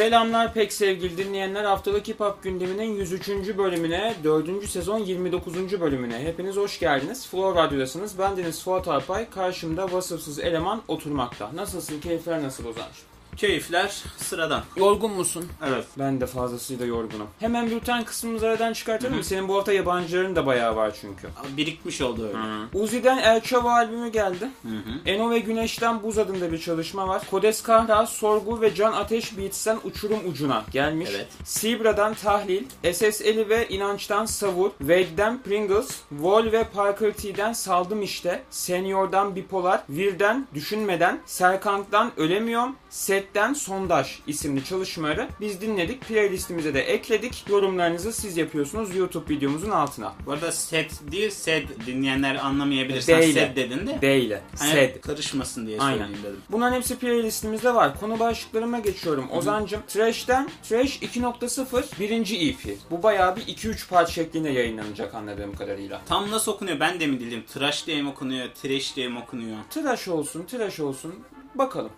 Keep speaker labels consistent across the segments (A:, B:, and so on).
A: Selamlar pek sevgili dinleyenler. Haftalık Hip Hop gündeminin 103. bölümüne, 4. sezon 29. bölümüne. Hepiniz hoş geldiniz. Flow Radyo'dasınız. Ben Deniz Fuat Alpay. Karşımda vasıfsız eleman oturmakta. Nasılsın? Keyifler nasıl Ozan'cığım?
B: Keyifler sıradan.
A: Yorgun musun?
B: Evet.
A: Ben de fazlasıyla yorgunum. Hemen bülten kısmımızı aradan çıkartalım mı? Senin bu hafta yabancıların da bayağı var çünkü.
B: Birikmiş oldu öyle.
A: Uzi'den El Chavo albümü geldi.
B: Hı hı.
A: Eno ve Güneş'ten Buz adında bir çalışma var. Kodes Kahra, Sorgu ve Can Ateş Beats'ten Uçurum Ucuna gelmiş.
B: Evet.
A: Sibra'dan Tahlil, SS Eli ve İnanç'tan Savur, Wade'den Pringles, Vol ve Parker T'den Saldım İşte, Senior'dan Bipolar, Vir'den Düşünmeden, Serkant'tan Ölemiyorum, Set'ten Sondaj isimli çalışmaları biz dinledik. Playlistimize de ekledik. Yorumlarınızı siz yapıyorsunuz YouTube videomuzun altına.
B: Bu arada set değil sed dinleyenler anlamayabilir. Sen sed dedin de.
A: Değil.
B: Hani
A: Sed.
B: karışmasın diye
A: Aynen.
B: söyleyeyim dedim.
A: Bunların hepsi playlistimizde var. Konu başlıklarıma geçiyorum. Ozan'cım Trash'ten Trash 2.0 birinci EP. Bu bayağı bir 2-3 part şeklinde yayınlanacak anladığım kadarıyla.
B: Tam nasıl okunuyor ben de mi bildim? Trash diye mi okunuyor? Trash diye mi okunuyor?
A: Trash olsun, trash olsun. Bakalım.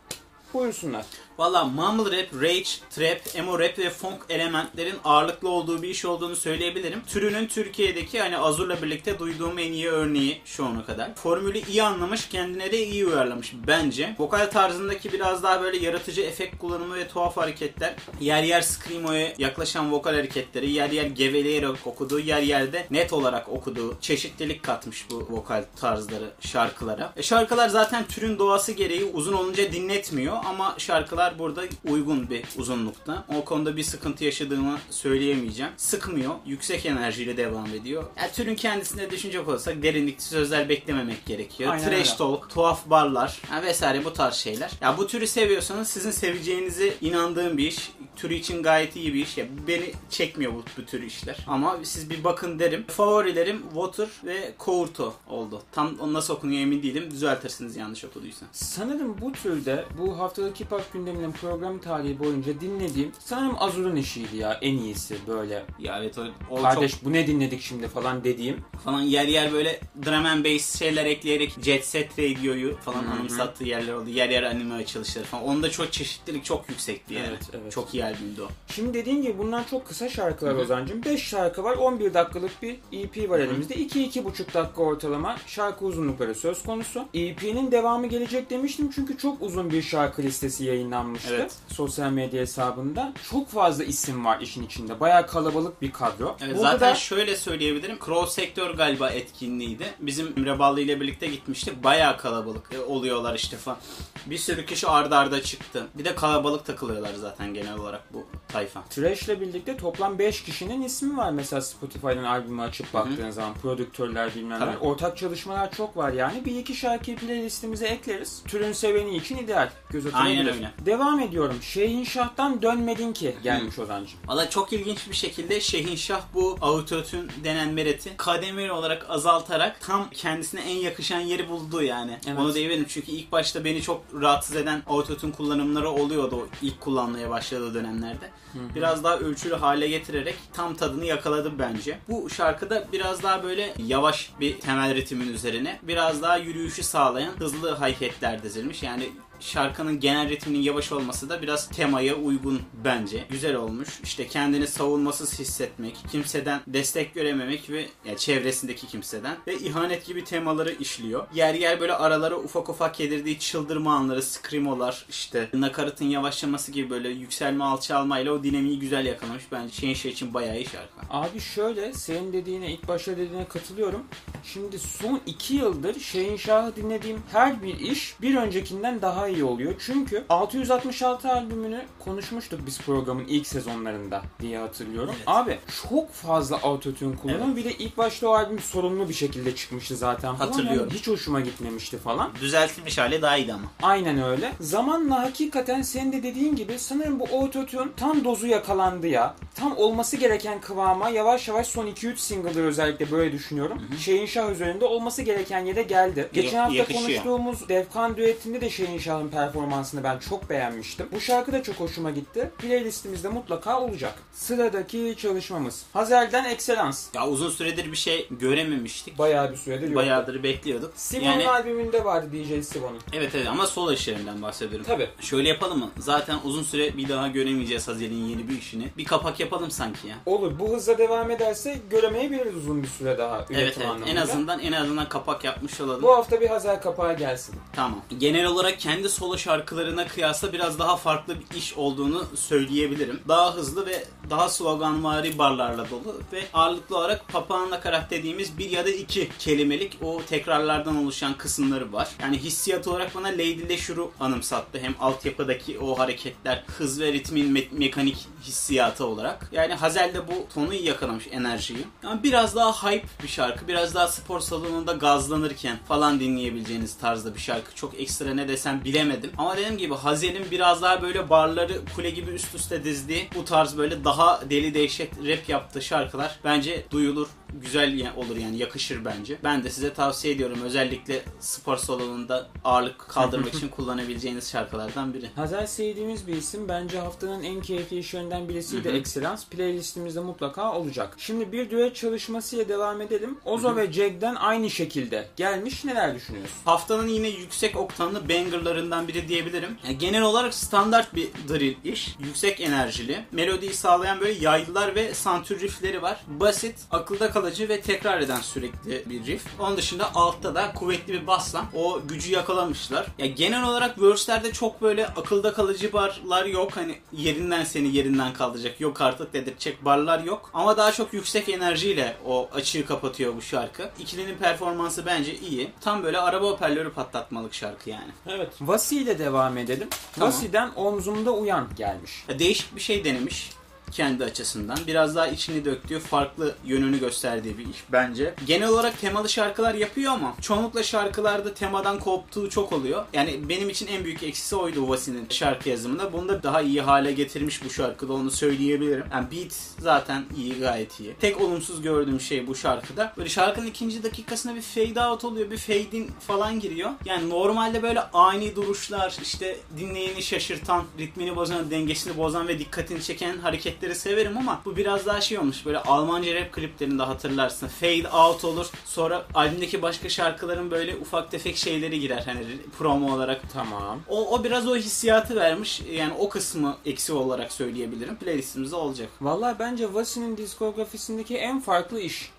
A: Buyursunlar.
B: Valla mumble rap, rage, trap, emo rap ve funk elementlerin ağırlıklı olduğu bir iş olduğunu söyleyebilirim. Türünün Türkiye'deki hani Azur'la birlikte duyduğum en iyi örneği şu ana kadar. Formülü iyi anlamış, kendine de iyi uyarlamış bence. Vokal tarzındaki biraz daha böyle yaratıcı efekt kullanımı ve tuhaf hareketler. Yer yer screamo'ya yaklaşan vokal hareketleri, yer yer geveleyerek okuduğu, yer yerde net olarak okuduğu çeşitlilik katmış bu vokal tarzları şarkılara. E şarkılar zaten türün doğası gereği uzun olunca dinletmiyor ama şarkılar burada uygun bir uzunlukta. O konuda bir sıkıntı yaşadığımı söyleyemeyeceğim. Sıkmıyor. Yüksek enerjiyle devam ediyor. Ya türün kendisine düşünecek olsak derinlikli sözler beklememek gerekiyor.
A: Aynen
B: Trash
A: öyle.
B: talk, tuhaf barlar ha vesaire bu tarz şeyler. Ya bu türü seviyorsanız sizin seveceğinize inandığım bir iş. Türü için gayet iyi bir iş. Ya beni çekmiyor bu, bu tür işler. Ama siz bir bakın derim. Favorilerim Water ve Kourto oldu. Tam nasıl okunuyor emin değilim. Düzeltirsiniz yanlış okuduysam.
A: Sanırım bu türde bu haftalık hip hop gündeminin program tarihi boyunca dinlediğim sanırım Azur'un işiydi ya en iyisi böyle.
B: Ya evet o, o çok
A: Kardeş bu ne dinledik şimdi falan dediğim.
B: falan yer yer böyle drum and bass şeyler ekleyerek Jet Set Radio'yu falan anımsattığı yerler oldu. Yer yer anime açılışları falan. Onda çok çeşitlilik çok yüksekti yani.
A: Evet, evet.
B: Çok iyi albümdü o.
A: Şimdi dediğin gibi bunlar çok kısa şarkılar Ozan'cığım. 5 şarkı var 11 dakikalık bir EP var elimizde. 2-2,5 dakika ortalama şarkı uzunlukları söz konusu. EP'nin devamı gelecek demiştim çünkü çok uzun bir şarkı listesi yayınlanmıştı.
B: Evet.
A: Sosyal medya hesabında. Çok fazla isim var işin içinde. Bayağı kalabalık bir kadro.
B: Evet,
A: Burada
B: zaten
A: da-
B: şöyle söyleyebilirim. Cross Sektör galiba etkinliğiydi. Bizim Emre Ballı ile birlikte gitmiştik. Bayağı kalabalık e, oluyorlar işte falan. Bir sürü kişi arda arda çıktı. Bir de kalabalık takılıyorlar zaten genel olarak bu tayfa.
A: Trash'le birlikte toplam 5 kişinin ismi var mesela Spotify'dan albümü açıp baktığın zaman prodüktörler bilmem ne. Ortak çalışmalar çok var yani. Bir iki şarkıyı playlistimize ekleriz. Türün seveni için ideal. Göz.
B: Aynen öyle.
A: Devam ediyorum. Şehinşah'tan dönmedin ki gelmiş Ozan'cığım.
B: Valla çok ilginç bir şekilde Şehinşah bu autotune denen mereti kademeli olarak azaltarak tam kendisine en yakışan yeri buldu yani.
A: Evet.
B: Onu diyebilirim çünkü ilk başta beni çok rahatsız eden autotune kullanımları oluyordu o ilk kullanmaya başladığı dönemlerde. Biraz daha ölçülü hale getirerek tam tadını yakaladı bence. Bu şarkıda biraz daha böyle yavaş bir temel ritmin üzerine biraz daha yürüyüşü sağlayan hızlı hareketler dizilmiş. Yani şarkının genel ritminin yavaş olması da biraz temaya uygun bence. Güzel olmuş. İşte kendini savunmasız hissetmek, kimseden destek görememek ve yani çevresindeki kimseden ve ihanet gibi temaları işliyor. Yer yer böyle aralara ufak ufak yedirdiği çıldırma anları, screamolar, işte nakaratın yavaşlaması gibi böyle yükselme alçalmayla o dinamiği güzel yakalamış. Bence şeyin şey için bayağı iyi şarkı.
A: Abi şöyle senin dediğine ilk başta dediğine katılıyorum. Şimdi son 2 yıldır Şehinşah'ı dinlediğim her bir iş bir öncekinden daha oluyor. Çünkü 666 albümünü konuşmuştuk biz programın ilk sezonlarında diye hatırlıyorum.
B: Evet.
A: Abi çok fazla autotune kullanıyor. Bir de ilk başta o albüm sorunlu bir şekilde çıkmıştı zaten. falan.
B: Hatırlıyorum.
A: Yani hiç hoşuma gitmemişti falan.
B: Düzeltilmiş hali daha iyiydi ama.
A: Aynen öyle. Zamanla hakikaten senin de dediğin gibi sanırım bu autotune tam dozu yakalandı ya. Tam olması gereken kıvama yavaş yavaş son 2-3 single'da özellikle böyle düşünüyorum. Şeyin Şah üzerinde olması gereken yere geldi. Geçen hafta
B: yakışıyor.
A: konuştuğumuz Defkan düetinde de Şeyin Şah Sabah'ın performansını ben çok beğenmiştim. Bu şarkı da çok hoşuma gitti. Playlistimizde mutlaka olacak. Sıradaki çalışmamız. Hazel'den Excellence.
B: Ya uzun süredir bir şey görememiştik.
A: Bayağı bir süredir yok.
B: Bayağıdır bekliyorduk.
A: Simon'un
B: Yani
A: albümünde vardı DJ Simon'un.
B: evet evet ama solo işlerinden bahsediyorum.
A: Tabii.
B: Şöyle yapalım mı? Zaten uzun süre bir daha göremeyeceğiz Hazel'in yeni bir işini. Bir kapak yapalım sanki ya.
A: Olur. Bu hızla devam ederse göremeyebiliriz uzun bir süre daha üretim
B: Evet evet.
A: anlamında.
B: En azından en azından kapak yapmış olalım.
A: Bu hafta bir Hazel kapağı gelsin.
B: Tamam. Genel olarak kendi solo şarkılarına kıyasla biraz daha farklı bir iş olduğunu söyleyebilirim. Daha hızlı ve daha sloganvari barlarla dolu ve ağırlıklı olarak papağan nakarat dediğimiz bir ya da iki kelimelik o tekrarlardan oluşan kısımları var. Yani hissiyat olarak bana Lady Leisure'u anımsattı. Hem altyapıdaki o hareketler, hız ve ritmin me- mekanik hissiyatı olarak. Yani Hazel de bu tonu yakalamış enerjiyi. Yani biraz daha hype bir şarkı, biraz daha spor salonunda gazlanırken falan dinleyebileceğiniz tarzda bir şarkı. Çok ekstra ne desem bilemedim. Ama dediğim gibi Hazel'in biraz daha böyle barları kule gibi üst üste dizdiği bu tarz böyle daha deli dehşet rap yaptığı şarkılar bence duyulur. Güzel olur yani yakışır bence. Ben de size tavsiye ediyorum. Özellikle spor salonunda ağırlık kaldırmak için kullanabileceğiniz şarkılardan biri.
A: Hazel sevdiğimiz bir isim. Bence haftanın en keyifli işlerinden birisiydi Excellence. Playlistimizde mutlaka olacak. Şimdi bir düet çalışmasıyla devam edelim. Ozo ve Jack'den aynı şekilde gelmiş. Neler düşünüyorsun?
B: Haftanın yine yüksek oktanlı bangerlarından biri diyebilirim. Yani genel olarak standart bir drill iş. Yüksek enerjili. Melodiyi sağlayan böyle yaylılar ve santür riffleri var. Basit, akılda kalıcı ve tekrar eden sürekli bir riff. Onun dışında altta da kuvvetli bir basla o gücü yakalamışlar. Ya genel olarak verse'lerde çok böyle akılda kalıcı barlar yok. Hani yerinden seni yerinden kaldıracak. Yok artık dedirtecek barlar yok. Ama daha çok yüksek enerjiyle o açığı kapatıyor bu şarkı. İkilinin performansı bence iyi. Tam böyle araba hoparlörü patlatmalık şarkı yani.
A: Evet. Vasi ile devam edelim.
B: Tamam.
A: Vasi'den Omzumda Uyan gelmiş.
B: Ya değişik bir şey denemiş kendi açısından. Biraz daha içini döktüğü, farklı yönünü gösterdiği bir iş bence. Genel olarak temalı şarkılar yapıyor ama çoğunlukla şarkılarda temadan koptuğu çok oluyor. Yani benim için en büyük eksisi oydu Vasi'nin şarkı yazımında. Bunu da daha iyi hale getirmiş bu şarkıda onu söyleyebilirim. Yani beat zaten iyi gayet iyi. Tek olumsuz gördüğüm şey bu şarkıda. Böyle şarkının ikinci dakikasında bir fade out oluyor. Bir fade in falan giriyor. Yani normalde böyle ani duruşlar işte dinleyeni şaşırtan, ritmini bozan, dengesini bozan ve dikkatini çeken hareketleri severim ama bu biraz daha şey olmuş. Böyle Almanca rap kliplerinde hatırlarsın. Fade out olur. Sonra albümdeki başka şarkıların böyle ufak tefek şeyleri girer. Hani promo olarak
A: Tamam.
B: o, o biraz o hissiyatı vermiş. Yani o kısmı eksi olarak söyleyebilirim. Playlistimizde olacak.
A: Vallahi bence Vasi'nin diskografisindeki en farklı iş.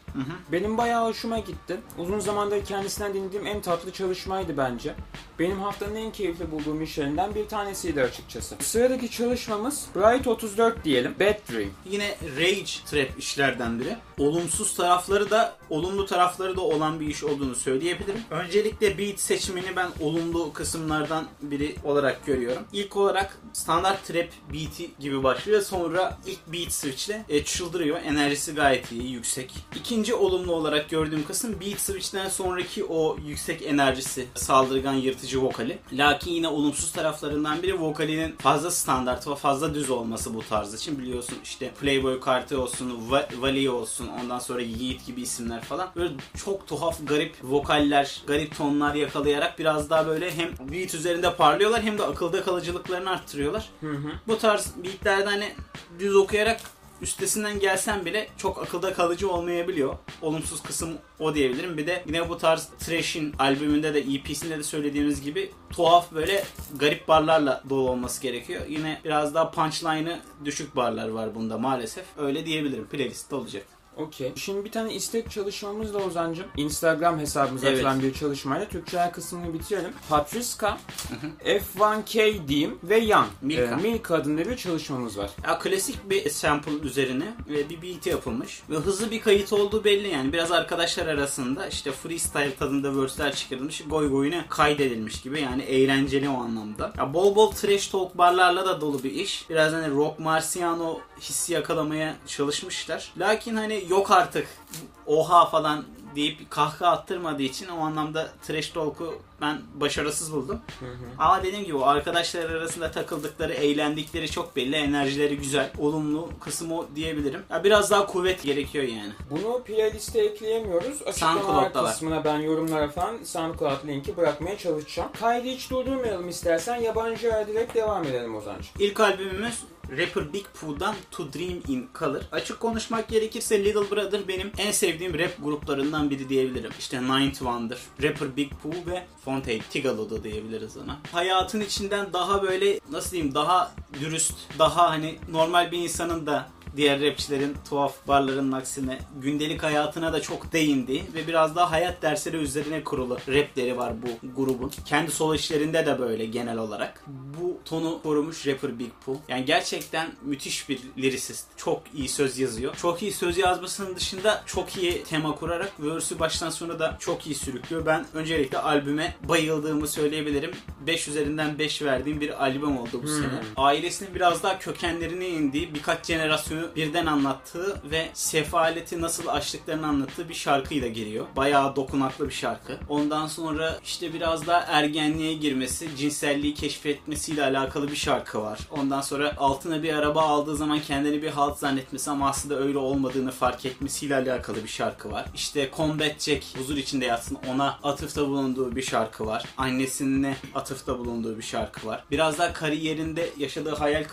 A: Benim bayağı hoşuma gitti. Uzun zamandır kendisinden dinlediğim en tatlı çalışmaydı bence. Benim haftanın en keyifli bulduğum işlerinden bir tanesiydi açıkçası. Sıradaki çalışmamız Bright 34 diyelim. Bad Dream.
B: Yine Rage Trap işlerden biri. Olumsuz tarafları da olumlu tarafları da olan bir iş olduğunu söyleyebilirim. Öncelikle beat seçimini ben olumlu kısımlardan biri olarak görüyorum. İlk olarak standart trap beat'i gibi başlıyor. Sonra ilk beat switch'le e, çıldırıyor. Enerjisi gayet iyi, yüksek. İkinci olumlu olarak gördüğüm kısım beat switch'ten sonraki o yüksek enerjisi, saldırgan yırtıcı vokali. Lakin yine olumsuz taraflarından biri vokalinin fazla standart ve fazla düz olması bu tarz için. Biliyorsun işte Playboy Carti olsun, Va- Vali olsun, ondan sonra Yiğit gibi isimler falan. Böyle çok tuhaf, garip vokaller, garip tonlar yakalayarak biraz daha böyle hem beat üzerinde parlıyorlar hem de akılda kalıcılıklarını arttırıyorlar. Bu tarz beatlerde hani düz okuyarak üstesinden gelsen bile çok akılda kalıcı olmayabiliyor. Olumsuz kısım o diyebilirim. Bir de yine bu tarz Trash'in albümünde de EP'sinde de söylediğimiz gibi tuhaf böyle garip barlarla dolu olması gerekiyor. Yine biraz daha punchline'ı düşük barlar var bunda maalesef. Öyle diyebilirim. Playlistte olacak.
A: Okey. Şimdi bir tane istek çalışmamız da Ozan'cım. Instagram hesabımıza
B: Evet.
A: atılan bir çalışmayla Türkçe kısmını bitirelim. Patriska, F1K diyeyim ve Yan.
B: Milka.
A: Ee, Milka adında bir çalışmamız var.
B: Ya klasik bir sample üzerine ve bir beat yapılmış ve hızlı bir kayıt olduğu belli yani biraz arkadaşlar arasında işte freestyle tadında verse'ler çıkarılmış goy goyuna kaydedilmiş gibi yani eğlenceli o anlamda. Ya bol bol trash talk barlarla da dolu bir iş. Biraz hani rock marciano hissi yakalamaya çalışmışlar. Lakin hani yok artık oha falan deyip kahkaha attırmadığı için o anlamda trash talk'u ben başarısız buldum. Ama dediğim gibi arkadaşlar arasında takıldıkları, eğlendikleri çok belli. Enerjileri güzel. Olumlu kısım o diyebilirim. Ya biraz daha kuvvet gerekiyor yani.
A: Bunu playliste ekleyemiyoruz. Açıklamalar kısmına ben yorumlara falan SoundCloud linki bırakmaya çalışacağım. Kaydı hiç durdurmayalım istersen. Yabancıya direkt devam edelim Ozan'cığım.
B: İlk albümümüz rapper Big Pooh'dan To Dream In Color. Açık konuşmak gerekirse Little Brother benim en sevdiğim rap gruplarından biri diyebilirim. İşte Ninth Wonder, rapper Big Pooh ve Fontaine Tigalo da diyebiliriz ona. Hayatın içinden daha böyle nasıl diyeyim daha dürüst, daha hani normal bir insanın da diğer rapçilerin tuhaf barların aksine gündelik hayatına da çok değindi ve biraz daha hayat dersleri üzerine kurulu rapleri var bu grubun. Kendi solo işlerinde de böyle genel olarak. Bu tonu korumuş rapper Big Pooh. Yani gerçekten müthiş bir lyricist. Çok iyi söz yazıyor. Çok iyi söz yazmasının dışında çok iyi tema kurarak verse'ü baştan sona da çok iyi sürüklüyor. Ben öncelikle albüme bayıldığımı söyleyebilirim. 5 üzerinden 5 verdiğim bir albüm oldu bu sene. Ailesinin biraz daha kökenlerine indiği birkaç jenerasyonu birden anlattığı ve sefaleti nasıl aştıklarını anlattığı bir şarkıyla geliyor. Bayağı dokunaklı bir şarkı. Ondan sonra işte biraz daha ergenliğe girmesi, cinselliği keşfetmesiyle alakalı bir şarkı var. Ondan sonra altına bir araba aldığı zaman kendini bir halt zannetmesi ama aslında öyle olmadığını fark etmesiyle alakalı bir şarkı var. İşte Combat Jack huzur içinde yatsın ona atıfta bulunduğu bir şarkı var. Annesine atıfta bulunduğu bir şarkı var. Biraz daha kariyerinde yaşadığı hayal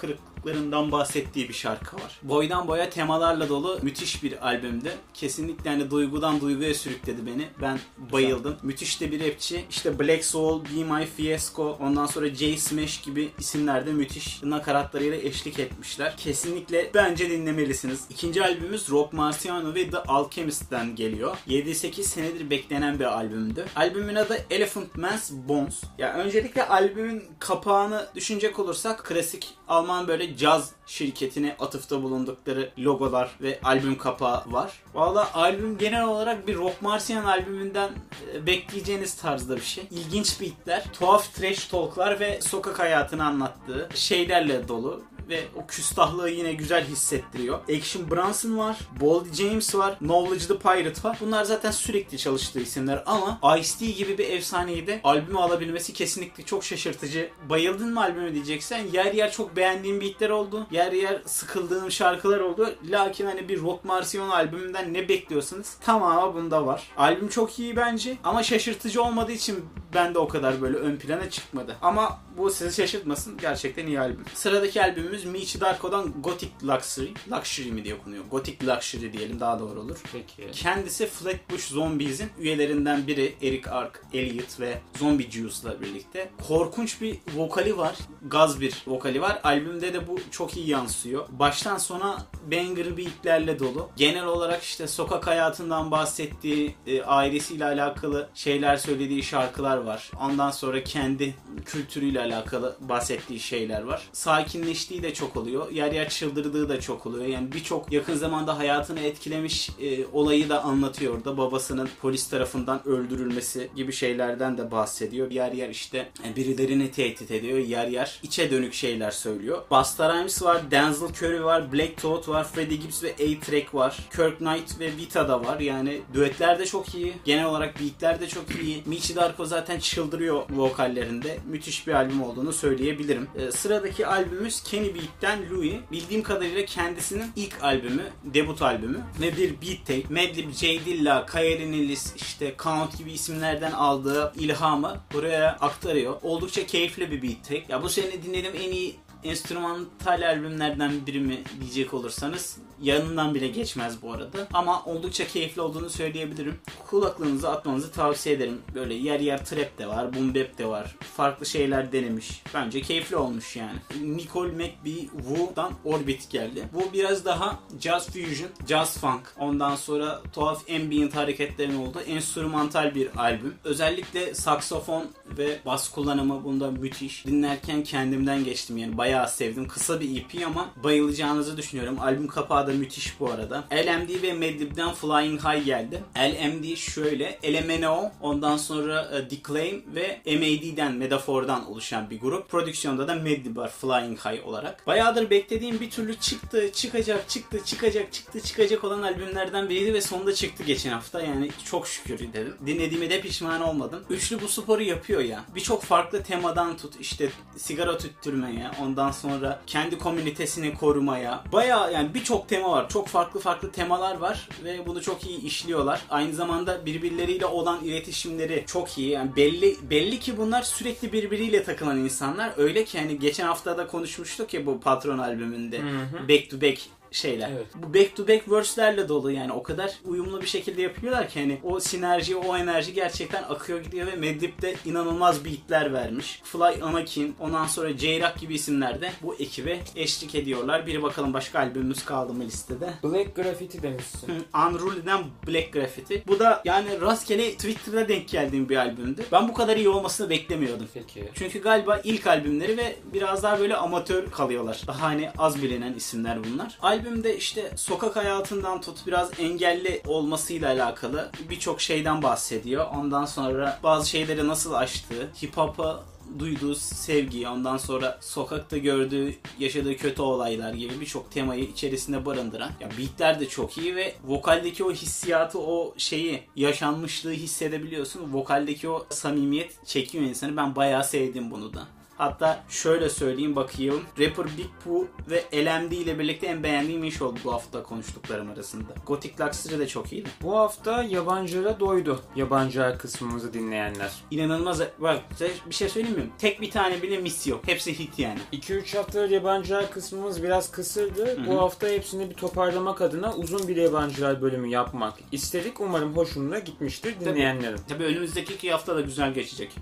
B: kırıklıklarından bahsettiği bir şarkı var. Boydan boya temalarla dolu müthiş bir albümdü. Kesinlikle hani duygudan duyguya sürükledi beni. Ben bayıldım. Müthiş de bir rapçi. İşte Black Soul, Be My Fiasco, ondan sonra J Smash gibi isimlerde müthiş nakaratlarıyla eşlik etmişler. Kesinlikle bence dinlemelisiniz. İkinci albümümüz Rock Marciano ve The Alchemist'ten geliyor. 7-8 senedir beklenen bir albümdü. Albümün adı Elephant Man's Bones. Ya öncelikle albümün kapağını düşünecek olursak klasik Alman böyle caz şirketine atıfta bulundukları logolar ve albüm kapağı var. Valla albüm genel olarak bir Rock Marciano albümünden e, bekleyeceğiniz tarzda bir şey. İlginç beatler, tuhaf trash talklar ve sokak hayatını anlattığı şeylerle dolu ve o küstahlığı yine güzel hissettiriyor. Action Bronson var, Boldy James var, Knowledge the Pirate var. Bunlar zaten sürekli çalıştığı isimler ama Ice-T gibi bir efsaneyi de albüme alabilmesi kesinlikle çok şaşırtıcı. Bayıldın mı albüme diyeceksen yer yer çok beğendiğim beatler oldu. Yer yer sıkıldığım şarkılar oldu. Lakin hani bir Rock Marciano albümünden ne bekliyorsanız tamamı bunda var. Albüm çok iyi bence ama şaşırtıcı olmadığı için ben de o kadar böyle ön plana çıkmadı. Ama bu sizi şaşırtmasın. Gerçekten iyi albüm. Sıradaki albümümüz Michi Darko'dan Gothic Luxury. Luxury mi diye okunuyor? Gothic Luxury diyelim daha doğru olur.
A: Peki.
B: Kendisi Flatbush Zombies'in üyelerinden biri Eric Ark, Elliot ve Zombie Juice'la birlikte. Korkunç bir vokali var. Gaz bir vokali var. Albümde de bu çok iyi yansıyor. Baştan sona banger beatlerle dolu. Genel olarak işte sokak hayatından bahsettiği, e, ailesiyle alakalı şeyler söylediği şarkılar var. Ondan sonra kendi kültürüyle alakalı bahsettiği şeyler var. Sakinleştiği de çok oluyor. Yer yer çıldırdığı da çok oluyor. Yani birçok yakın zamanda hayatını etkilemiş e, olayı da anlatıyor orada. Babasının polis tarafından öldürülmesi gibi şeylerden de bahsediyor. Yer yer işte e, birilerini tehdit ediyor. Yer yer içe dönük şeyler söylüyor. Busta Rhymes var, Denzel Curry var, Black Thought var, Freddie Gibbs ve A-Track var. Kirk Knight ve Vita da var. Yani düetler de çok iyi. Genel olarak beatler de çok iyi. Michi Darko zaten çıldırıyor vokallerinde. Müthiş bir albüm olduğunu söyleyebilirim. Ee, sıradaki albümümüz Kenny Beat'ten Louis. Bildiğim kadarıyla kendisinin ilk albümü, debut albümü ve bir beat tape. Madlib, J Dilla, Nilis, işte Count gibi isimlerden aldığı ilhamı buraya aktarıyor. Oldukça keyifli bir beat tape. Ya bu sene dinlediğim en iyi enstrümantal albümlerden biri mi diyecek olursanız yanından bile geçmez bu arada. Ama oldukça keyifli olduğunu söyleyebilirim. Kulaklığınızı atmanızı tavsiye ederim. Böyle yer yer trap de var, boom bap de var. Farklı şeyler denemiş. Bence keyifli olmuş yani. Nicole McBee Wu'dan Orbit geldi. Bu biraz daha jazz fusion, jazz funk. Ondan sonra tuhaf ambient hareketlerin olduğu enstrümantal bir albüm. Özellikle saksofon ve bas kullanımı bunda müthiş. Dinlerken kendimden geçtim yani bayağı sevdim. Kısa bir EP ama bayılacağınızı düşünüyorum. Albüm kapağı da da müthiş bu arada. LMD ve Madlib'den Flying High geldi. LMD şöyle LMNO ondan sonra e, Declaim ve MAD'den Metafor'dan oluşan bir grup. Prodüksiyonda da Madlib var Flying High olarak. Bayağıdır beklediğim bir türlü çıktı, çıkacak, çıktı, çıkacak, çıktı, çıkacak olan albümlerden biriydi ve sonunda çıktı geçen hafta. Yani çok şükür dedim. Dinlediğime de pişman olmadım. Üçlü bu sporu yapıyor ya. Birçok farklı temadan tut işte sigara tüttürmeye, ondan sonra kendi komünitesini korumaya. Baya yani birçok tema var. Çok farklı farklı temalar var ve bunu çok iyi işliyorlar. Aynı zamanda birbirleriyle olan iletişimleri çok iyi. Yani belli belli ki bunlar sürekli birbiriyle takılan insanlar. Öyle ki hani geçen hafta da konuşmuştuk ya bu Patron albümünde.
A: Hı hı.
B: Back to back şeyler.
A: Evet.
B: Bu back to back verse'lerle dolu yani o kadar uyumlu bir şekilde yapıyorlar ki hani o sinerji, o enerji gerçekten akıyor gidiyor ve Madlib de inanılmaz beatler vermiş. Fly Anakin, ondan sonra J-Rock gibi isimler de bu ekibe eşlik ediyorlar. Bir bakalım başka albümümüz kaldı mı listede?
A: Black Graffiti demişsin.
B: Unruly'den Black Graffiti. Bu da yani rastgele Twitter'da denk geldiğim bir albümdü. Ben bu kadar iyi olmasını beklemiyordum.
A: Peki.
B: Çünkü galiba ilk albümleri ve biraz daha böyle amatör kalıyorlar. Daha hani az bilinen isimler bunlar. Albümde işte sokak hayatından tut biraz engelli olmasıyla alakalı birçok şeyden bahsediyor. Ondan sonra bazı şeyleri nasıl aştığı, hip hop'a duyduğu sevgi, ondan sonra sokakta gördüğü, yaşadığı kötü olaylar gibi birçok temayı içerisinde barındıran. Ya beatler de çok iyi ve vokaldeki o hissiyatı, o şeyi, yaşanmışlığı hissedebiliyorsun. Vokaldeki o samimiyet çekiyor insanı. Ben bayağı sevdim bunu da. Hatta şöyle söyleyeyim bakayım. Rapper Big Pooh ve LMD ile birlikte en beğendiğim iş oldu bu hafta konuştuklarım arasında. Gothic Luxury de çok iyiydi.
A: Bu hafta yabancılara doydu. Yabancı kısmımızı dinleyenler.
B: İnanılmaz. Bak size bir şey söyleyeyim mi? Tek bir tane bile miss yok. Hepsi hit yani.
A: 2-3 haftadır yabancılar kısmımız biraz kısırdı.
B: hı.
A: Bu hafta hepsini bir toparlamak adına uzun bir yabancılar bölümü yapmak istedik. Umarım hoşuna gitmiştir dinleyenlerin.
B: Tabii önümüzdeki iki hafta da güzel geçecek.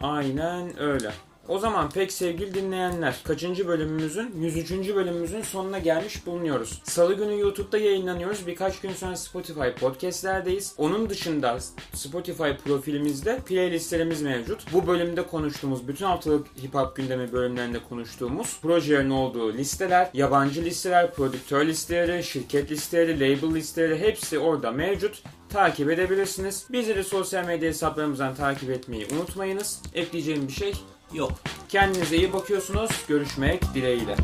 A: Aynen öyle. O zaman pek sevgili dinleyenler, kaçıncı bölümümüzün, 103. bölümümüzün sonuna gelmiş bulunuyoruz. Salı günü YouTube'da yayınlanıyoruz. Birkaç gün sonra Spotify podcastlerdeyiz. Onun dışında Spotify profilimizde playlistlerimiz mevcut. Bu bölümde konuştuğumuz, bütün haftalık hip hop gündemi bölümlerinde konuştuğumuz projelerin olduğu listeler, yabancı listeler, prodüktör listeleri, şirket listeleri, label listeleri hepsi orada mevcut takip edebilirsiniz. Bizleri sosyal medya hesaplarımızdan takip etmeyi unutmayınız. Ekleyeceğim bir şey
B: Yok.
A: Kendinize iyi bakıyorsunuz. Görüşmek dileğiyle.